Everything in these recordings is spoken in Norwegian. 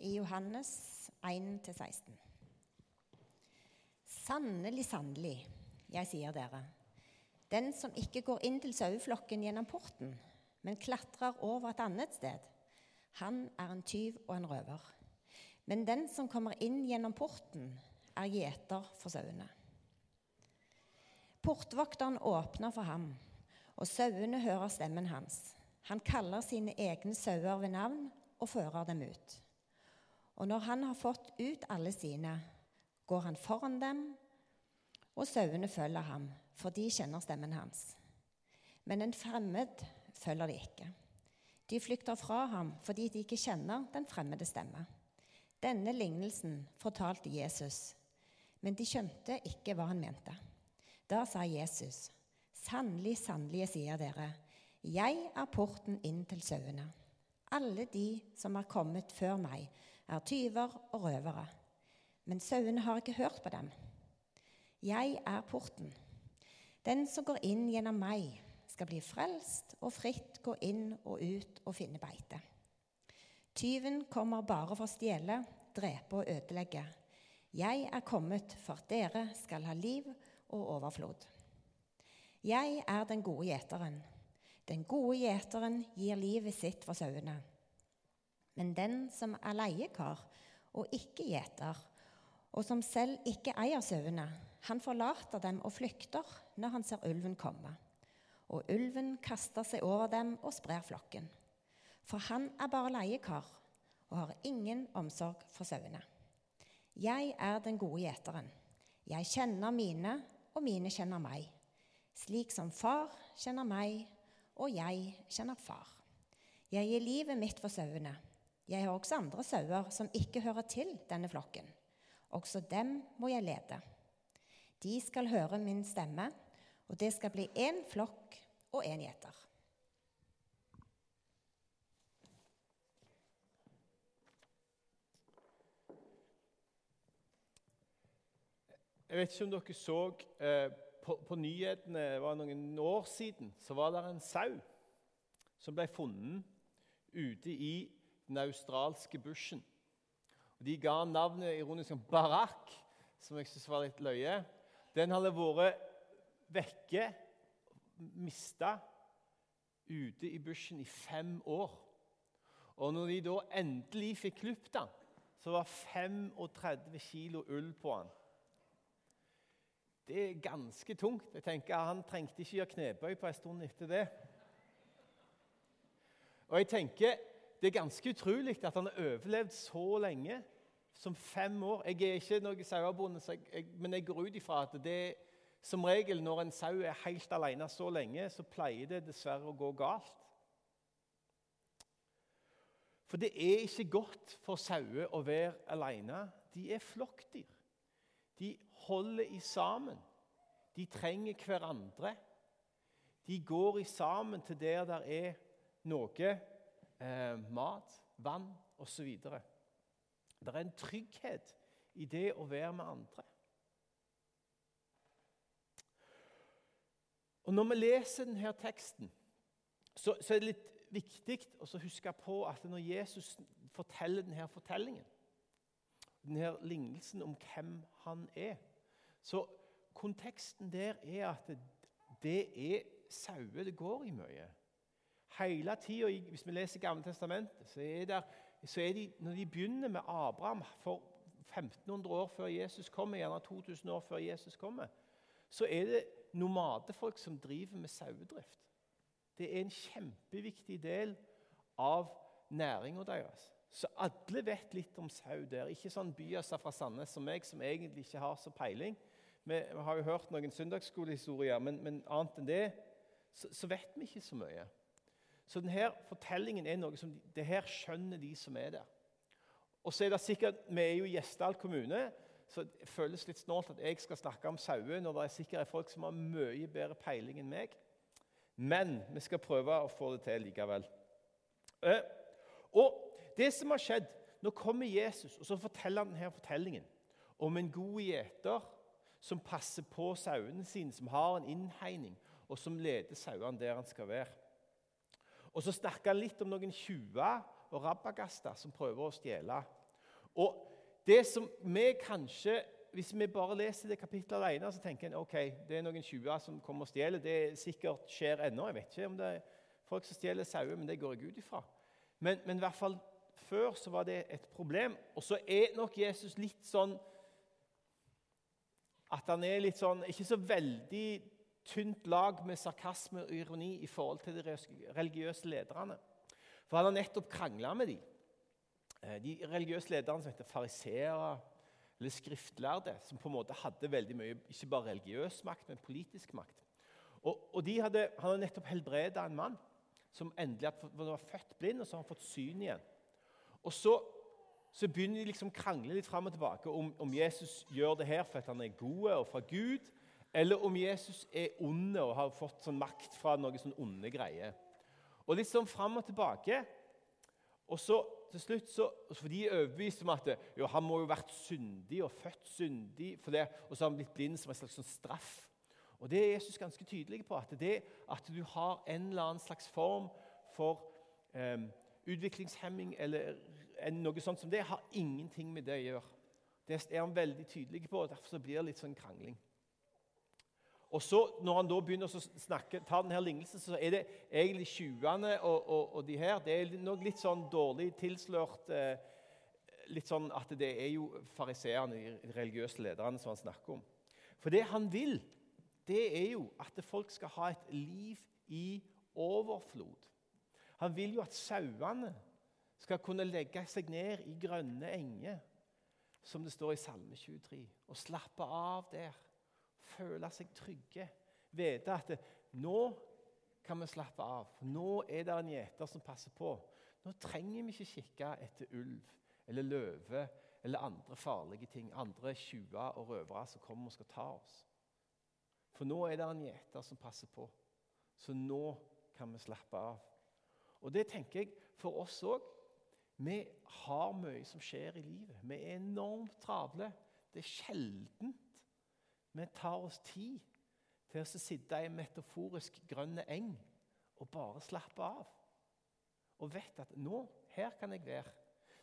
i Johannes 1-16. Sannelig, sannelig, jeg sier dere, den som ikke går inn til saueflokken gjennom porten, men klatrer over et annet sted, han er en tyv og en røver. Men den som kommer inn gjennom porten, er gjeter for sauene. Portvokteren åpner for ham, og sauene hører stemmen hans. Han kaller sine egne sauer ved navn og fører dem ut. Og når han har fått ut alle sine, går han foran dem, og sauene følger ham, for de kjenner stemmen hans. Men en fremmed følger de ikke. De flykter fra ham fordi de ikke kjenner den fremmede stemme. Denne lignelsen fortalte Jesus, men de skjønte ikke hva han mente. Da sa Jesus, sannelig, sannelig, sier dere, jeg er porten inn til sauene. Alle de som er kommet før meg, er tyver og røvere. Men sauene har ikke hørt på dem. Jeg er porten. Den som går inn gjennom meg, skal bli frelst og fritt gå inn og ut og finne beite. Tyven kommer bare for å stjele, drepe og ødelegge. Jeg er kommet for at dere skal ha liv og overflod. Jeg er den gode gjeteren. Den gode gjeteren gir livet sitt for sauene. Men den som er leiekar og ikke gjeter, og som selv ikke eier sauene, han forlater dem og flykter når han ser ulven komme. Og ulven kaster seg over dem og sprer flokken. For han er bare leiekar og har ingen omsorg for sauene. Jeg er den gode gjeteren. Jeg kjenner mine, og mine kjenner meg. Slik som far kjenner meg, og jeg kjenner far. Jeg gir livet mitt for sauene. Jeg har også andre sauer som ikke hører til denne flokken. Også dem må jeg lede. De skal høre min stemme, og det skal bli én flokk og én gjeter. Jeg vet ikke om dere så eh, på, på, nyhetene var noen år siden så var det en sau som ble funnet ute i den australske bushen. Og de ga navnet ironisk som Barak, som jeg syns var litt løye. Den hadde vært vekke, mista, ute i bushen i fem år. Og når de da endelig fikk klippet den, så var 35 kilo ull på den. Det er ganske tungt. Jeg tenker Han trengte ikke gjøre knebøy på en stund etter det. Og jeg tenker Det er ganske utrolig at han har overlevd så lenge som fem år. Jeg er ikke noen sauebonde, men jeg går ut ifra at det som regel når en sau er helt alene så lenge, så pleier det dessverre å gå galt. For det er ikke godt for sauer å være alene. De er flokkdyr. De holder i sammen. De trenger hverandre. De går i sammen til der det er noe eh, mat, vann osv. Det er en trygghet i det å være med andre. Og Når vi leser denne teksten, så, så er det litt viktig å huske på at når Jesus forteller denne fortellingen, denne lignelsen om hvem han er, så konteksten der er at det er sauer det går i mye. Hele tida, hvis vi leser Gamle testamentet, så er, der, så er de, når de begynner med Abraham for 1500 år før Jesus kommer, gjerne 2000 år før Jesus kommer, så er det nomadefolk som driver med sauedrift. Det er en kjempeviktig del av næringa deres. Så alle vet litt om sau der. Ikke sånn byasser fra Sandnes som meg, som egentlig ikke har så peiling. Vi har jo hørt noen søndagsskolehistorier, men, men annet enn det så, så, vet vi ikke så mye. Så denne fortellingen er noe som det her skjønner de som er der. Og så er det sikkert, Vi er jo i Gjesdal kommune, så det føles litt snålt at jeg skal snakke om sauer når det er sikkert folk som har mye bedre peiling enn meg. Men vi skal prøve å få det til likevel. Eh, og det som har skjedd Nå kommer Jesus og så forteller han denne fortellingen om en god gjeter som passer på sauene sine, som har en innhegning, og som leder sauene der han skal være. Og Så snakker han litt om noen tjuver og rabagaster som prøver å stjele. Og det som vi kanskje Hvis vi bare leser det kapittelet alene, så tenker en ok, det er noen tjuver som kommer og stjeler. Det sikkert skjer ennå. Jeg vet ikke om det er folk som stjeler sauer, men det går jeg ut ifra. Men, men i hvert fall før så var det et problem. Og så er nok Jesus litt sånn At han er litt sånn Ikke så veldig tynt lag med sarkasme og ironi i forhold til de religiøse lederne. For han har nettopp krangla med dem. Eh, de religiøse lederne som heter fariseere eller skriftlærde, som på en måte hadde veldig mye ikke bare religiøs makt, men politisk makt. Og, og hadde, Han hadde nettopp helbreda en mann som endelig var født blind, og så har han fått syn igjen. Og så, så begynner de liksom å krangle litt fram og tilbake om, om Jesus gjør det her for at han er god og fra Gud, eller om Jesus er ond og har fått sånn makt fra noen sånn onde greier. Og litt sånn fram og tilbake. Og så til slutt så, For de er overbevist om at jo, han må jo ha vært syndig og født syndig, for det, og så har han blitt blind som en slags sånn straff. Og Det er Jesus ganske tydelig på. At det at du har en eller annen slags form for eh, utviklingshemming eller noe sånt som det, har ingenting med det å gjøre. Det er han veldig tydelig på. og Derfor blir det litt sånn krangling. Og så, Når han da begynner å snakke, ta denne lignelsen, så er det egentlig tjuvene og, og, og, de her Det er nok litt sånn dårlig tilslørt eh, litt sånn at det er jo fariseerne, de religiøse lederne, som han snakker om. For det han vil, det er jo at folk skal ha et liv i overflod. Han vil jo at sauene skal kunne legge seg ned i grønne enger, som det står i Salme 23, og slappe av der føle seg trygge. Vite at nå kan vi slappe av. Nå er det en gjeter som passer på. Nå trenger vi ikke kikke etter ulv eller løve eller andre farlige ting, andre tjuver og røvere som kommer og skal ta oss. For nå er det en gjeter som passer på. Så nå kan vi slappe av. Og det tenker jeg for oss òg. Vi har mye som skjer i livet. Vi er enormt travle. Det er sjeldent vi tar oss tid til å sitte i en metaforisk grønn eng og bare slappe av. Og vet at nå, her kan jeg være.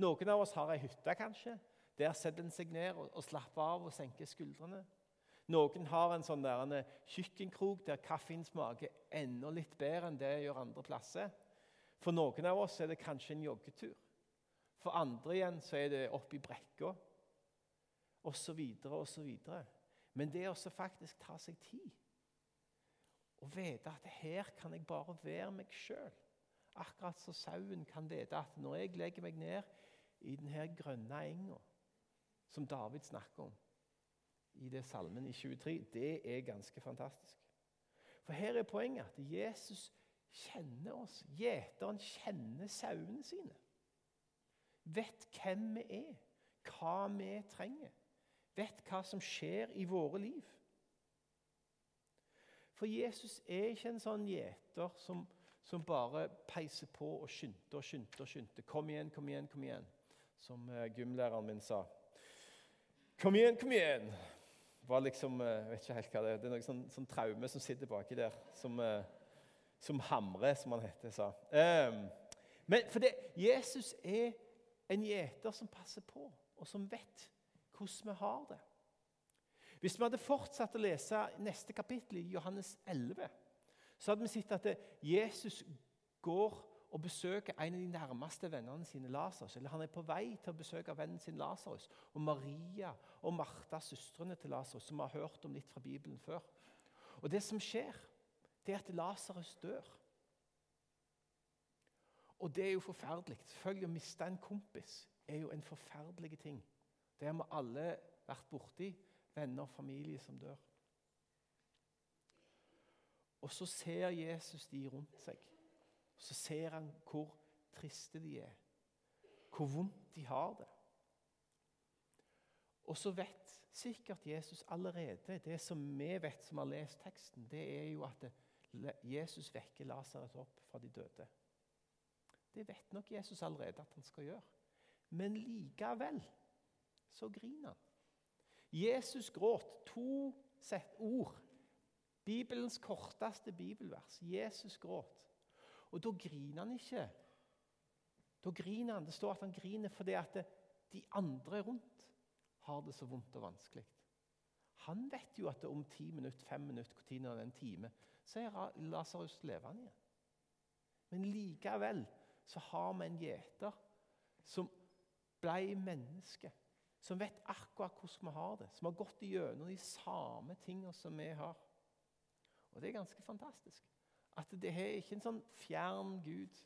Noen av oss har ei hytte, kanskje. Der setter en seg ned og, og slapper av og senker skuldrene. Noen har en sånn der, en kjøkkenkrok der kaffen smaker enda litt bedre enn det gjør andre plasser. For noen av oss er det kanskje en joggetur. For andre igjen så er det opp i brekka, så osv. Men det å faktisk ta seg tid og vite at her kan jeg bare være meg sjøl. Akkurat som sauen kan vite at når jeg legger meg ned i denne grønne enga som David snakker om i det salmen i 23, det er ganske fantastisk. For her er poenget at Jesus kjenner oss. Gjeteren kjenner sauene sine. Vet hvem vi er, hva vi trenger vet hva som skjer i våre liv. For Jesus er ikke en sånn gjeter som, som, bare peiser på og skynder og skynder. og skyndte. Kom igjen, kom igjen, kom igjen, som uh, gymlæreren min sa. Kom igjen, kom igjen! var liksom, jeg vet ikke helt hva Det er Det er noe sånn, sånn traume som sitter baki der, som, uh, som hamre, som han heter, sa. Um, men for det, Jesus er en gjeter som passer på, og som vet hvordan vi har det. Hvis vi hadde fortsatt å lese neste kapittel i Johannes 11, så hadde vi sett at Jesus går og besøker en av de nærmeste vennene sine, Lasarus. Eller han er på vei til å besøke vennen sin Lasarus. Og Maria og Martha, søstrene til Lasarus, som vi har hørt om litt fra Bibelen før. Og det som skjer, det er at Lasarus dør. Og det er jo forferdelig. Selvfølgelig Å miste en kompis er jo en forferdelig ting. Det har vi alle vært borti. Venner og familie som dør. Og så ser Jesus de rundt seg. Så ser han hvor triste de er. Hvor vondt de har det. Og så vet sikkert Jesus allerede det som vi vet som har lest teksten, det er jo at Jesus vekker Lasarus opp fra de døde. Det vet nok Jesus allerede at han skal gjøre. Men likevel så griner han. Jesus gråt. To sett ord. Bibelens korteste bibelvers. Jesus gråt. Og da griner han ikke. Da griner han. Det står at han griner fordi at de andre rundt har det så vondt og vanskelig. Han vet jo at det om ti minutter, fem minutter, hvor tid er en time, så er Lasarus levende igjen. Men likevel så har vi en gjeter som ble menneske. Som vet akkurat hvordan vi har det. Som har gått igjennom de samme tingene som vi har. Og det er ganske fantastisk. At det er ikke en sånn fjern Gud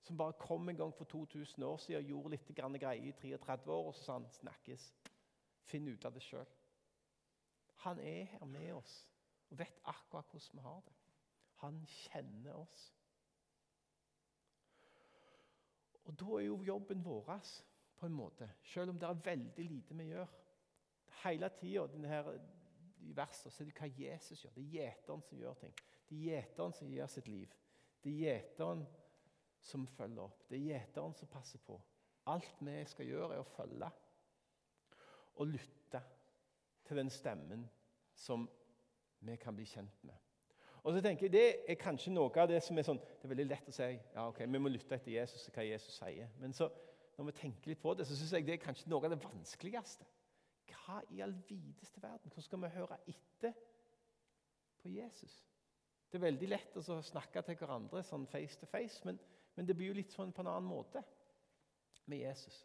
som bare kom en gang for 2000 år siden og gjorde litt greier i 33 år, og så sa han 'snakkes'. Finn ut av det sjøl. Han er her med oss og vet akkurat hvordan vi har det. Han kjenner oss. Og Da er jo jobben vår på en måte, selv om det er veldig lite vi gjør Hele tida i versene så er det hva Jesus gjør. Det er gjeteren som gjør ting. Det er gjeteren som gir sitt liv. Det er gjeteren som følger opp. Det er gjeteren som passer på. Alt vi skal gjøre, er å følge og lytte til den stemmen som vi kan bli kjent med. Og så tenker jeg, Det er kanskje noe av det som er sånn Det er veldig lett å si ja, ok, vi må lytte etter Jesus og hva Jesus sier. Men så, når vi tenker litt på det, så syns jeg det er kanskje noe av det vanskeligste. Hva i all videste verden? Hvordan skal vi høre etter på Jesus? Det er veldig lett å snakke til hverandre sånn face to face, men, men det blir jo litt sånn på en annen måte med Jesus.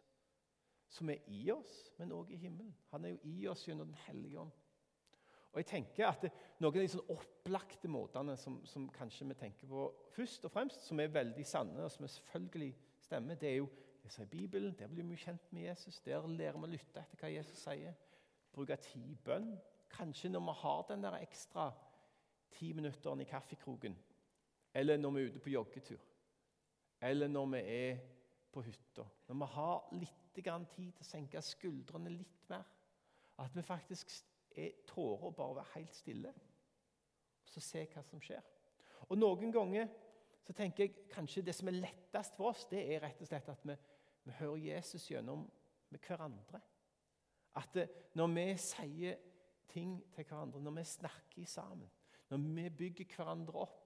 Som er i oss, men òg i himmelen. Han er jo i oss gjennom Den hellige ånd. Og jeg tenker at det, Noen av de sånn opplagte måtene som, som, kanskje vi tenker på først og fremst, som er veldig sanne, og som selvfølgelig stemmer, det er jo lese i Bibelen. Der blir vi kjent med Jesus. Der lærer vi å lytte etter hva Jesus sier. Bruke tid i bønn. Kanskje når vi har den der ekstra ti minutteren i kaffekroken. Eller når vi er ute på joggetur. Eller når vi er på hytta. Når vi har litt tid til å senke skuldrene litt mer. At vi faktisk er tårer og bare være helt stille. Så se hva som skjer. Og Noen ganger så tenker jeg kanskje det som er lettest for oss, det er rett og slett at vi, vi hører Jesus gjennom med hverandre. At når vi sier ting til hverandre, når vi snakker sammen, når vi bygger hverandre opp,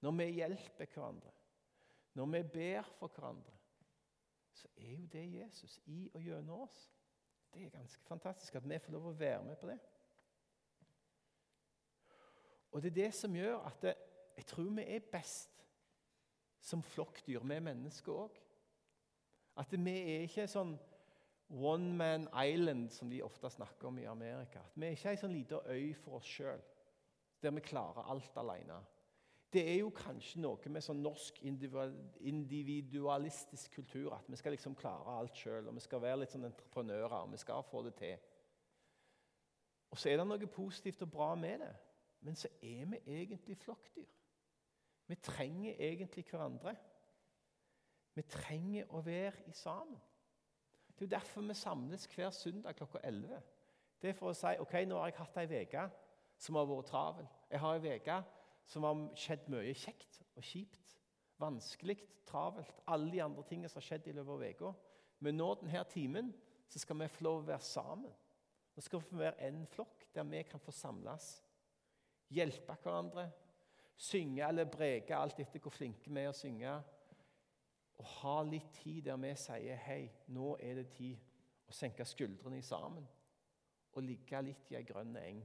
når vi hjelper hverandre, når vi ber for hverandre, så er jo det Jesus i og gjennom oss. Det er ganske fantastisk at vi får lov å være med på det. Og Det er det som gjør at jeg tror vi er best som flokkdyr, vi mennesker òg. At vi er ikke sånn one man island, som de ofte snakker om i Amerika. At vi er ikke ei sånn lita øy for oss sjøl, der vi klarer alt alene. Det er jo kanskje noe med sånn norsk individualistisk kultur at vi skal liksom klare alt sjøl, og vi skal være litt sånn entreprenører, og vi skal få det til. Og så er det noe positivt og bra med det. Men så er vi egentlig flokkdyr. Vi trenger egentlig hverandre. Vi trenger å være i sammen. Det er jo derfor vi samles hver søndag klokka 11. Det er for å si ok, nå har jeg hatt ei uke som har vært travel. Jeg har ei uke som har skjedd mye kjekt og kjipt. Vanskelig, travelt. Alle de andre tingene som har skjedd i løpet av uka. Men nå denne timen så skal vi få lov å være sammen. Nå skal vi få være en flokk der vi kan få samles hjelpe hverandre, synge eller breke, alt etter hvor flinke vi er å synge. Og ha litt tid der vi sier hei, nå er det tid å senke skuldrene sammen og ligge litt i ei grønn eng.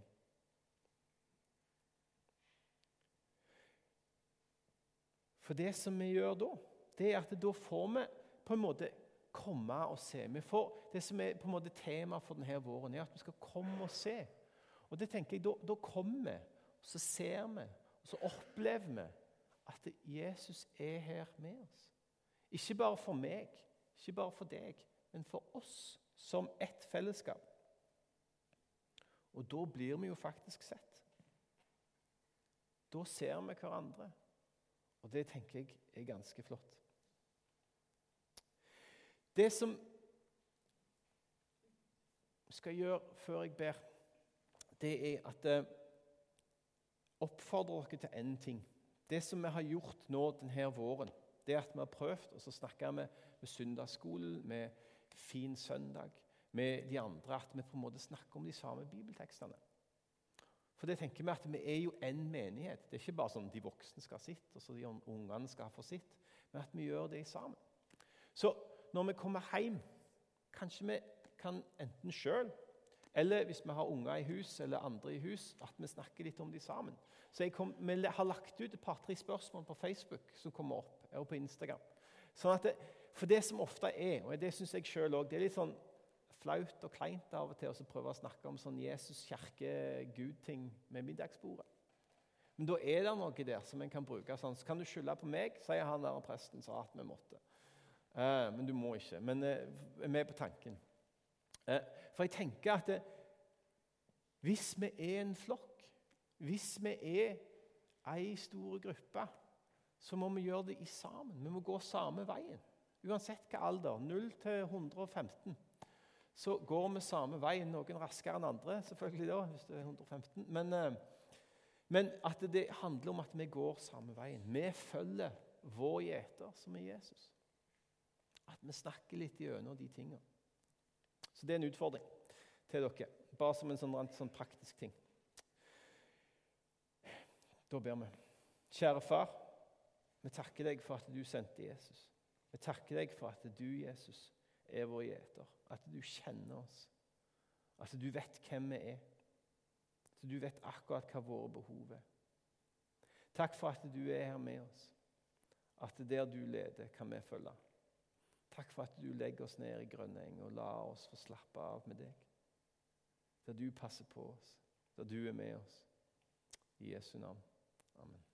For det som vi gjør da, det er at da får vi på en måte komme og se. Vi får, det som er på en måte tema for denne våren, er at vi skal komme og se. Og det tenker jeg, Da, da kommer vi så ser vi og så opplever vi at Jesus er her med oss. Ikke bare for meg, ikke bare for deg, men for oss som ett fellesskap. Og da blir vi jo faktisk sett. Da ser vi hverandre, og det tenker jeg er ganske flott. Det som vi skal gjøre før jeg ber, det er at jeg oppfordrer dere til én ting. Det som vi har gjort nå denne våren, det at vi har prøvd, og så snakker vi med søndagsskolen, med Fin søndag, med de andre, at vi på en måte snakker om de samme bibeltekstene. For det tenker vi at vi er jo én menighet. Det er ikke bare sånn de voksne skal ha sitt, og så de ungene skal få sitt, men at vi gjør det sammen. Så når vi kommer hjem, kanskje vi kan enten sjøl eller hvis vi har unger i hus eller andre i hus, at vi snakker litt om de sammen. Så kom, Vi har lagt ut et par-tre spørsmål på Facebook som kommer opp, og på Instagram. Sånn det, for det som ofte er, og det syns jeg sjøl òg, det er litt sånn flaut og kleint av og til å prøve å snakke om sånn Jesus, kirke, Gud-ting med middagsbordet. Men da er det noe der som en kan bruke. sånn, Så kan du skylde på meg, sier han der presten sa at vi måtte. Uh, men du må ikke. Men uh, er med på tanken. Eh, for jeg tenker at det, hvis vi er en flokk, hvis vi er ei stor gruppe, så må vi gjøre det i sammen. Vi må gå samme veien. Uansett hva alder. 0 til 115. Så går vi samme veien. Noen raskere enn andre, selvfølgelig da, hvis det er 115. Men, eh, men at det handler om at vi går samme veien. Vi følger vår gjeter, som er Jesus. At vi snakker litt gjennom de tingene. Så det er en utfordring til dere. Bare som en sånn, sånn praktisk ting. Da ber vi. Kjære far, vi takker deg for at du sendte Jesus. Vi takker deg for at du, Jesus, er vår gjeter. At du kjenner oss. At du vet hvem vi er. At du vet akkurat hva våre behov er. Takk for at du er her med oss. At der du leder, kan vi følge. Takk for at du legger oss ned i grønne eng og lar oss få slappe av med deg. Der du passer på oss, der du er med oss. I Jesu navn. Amen.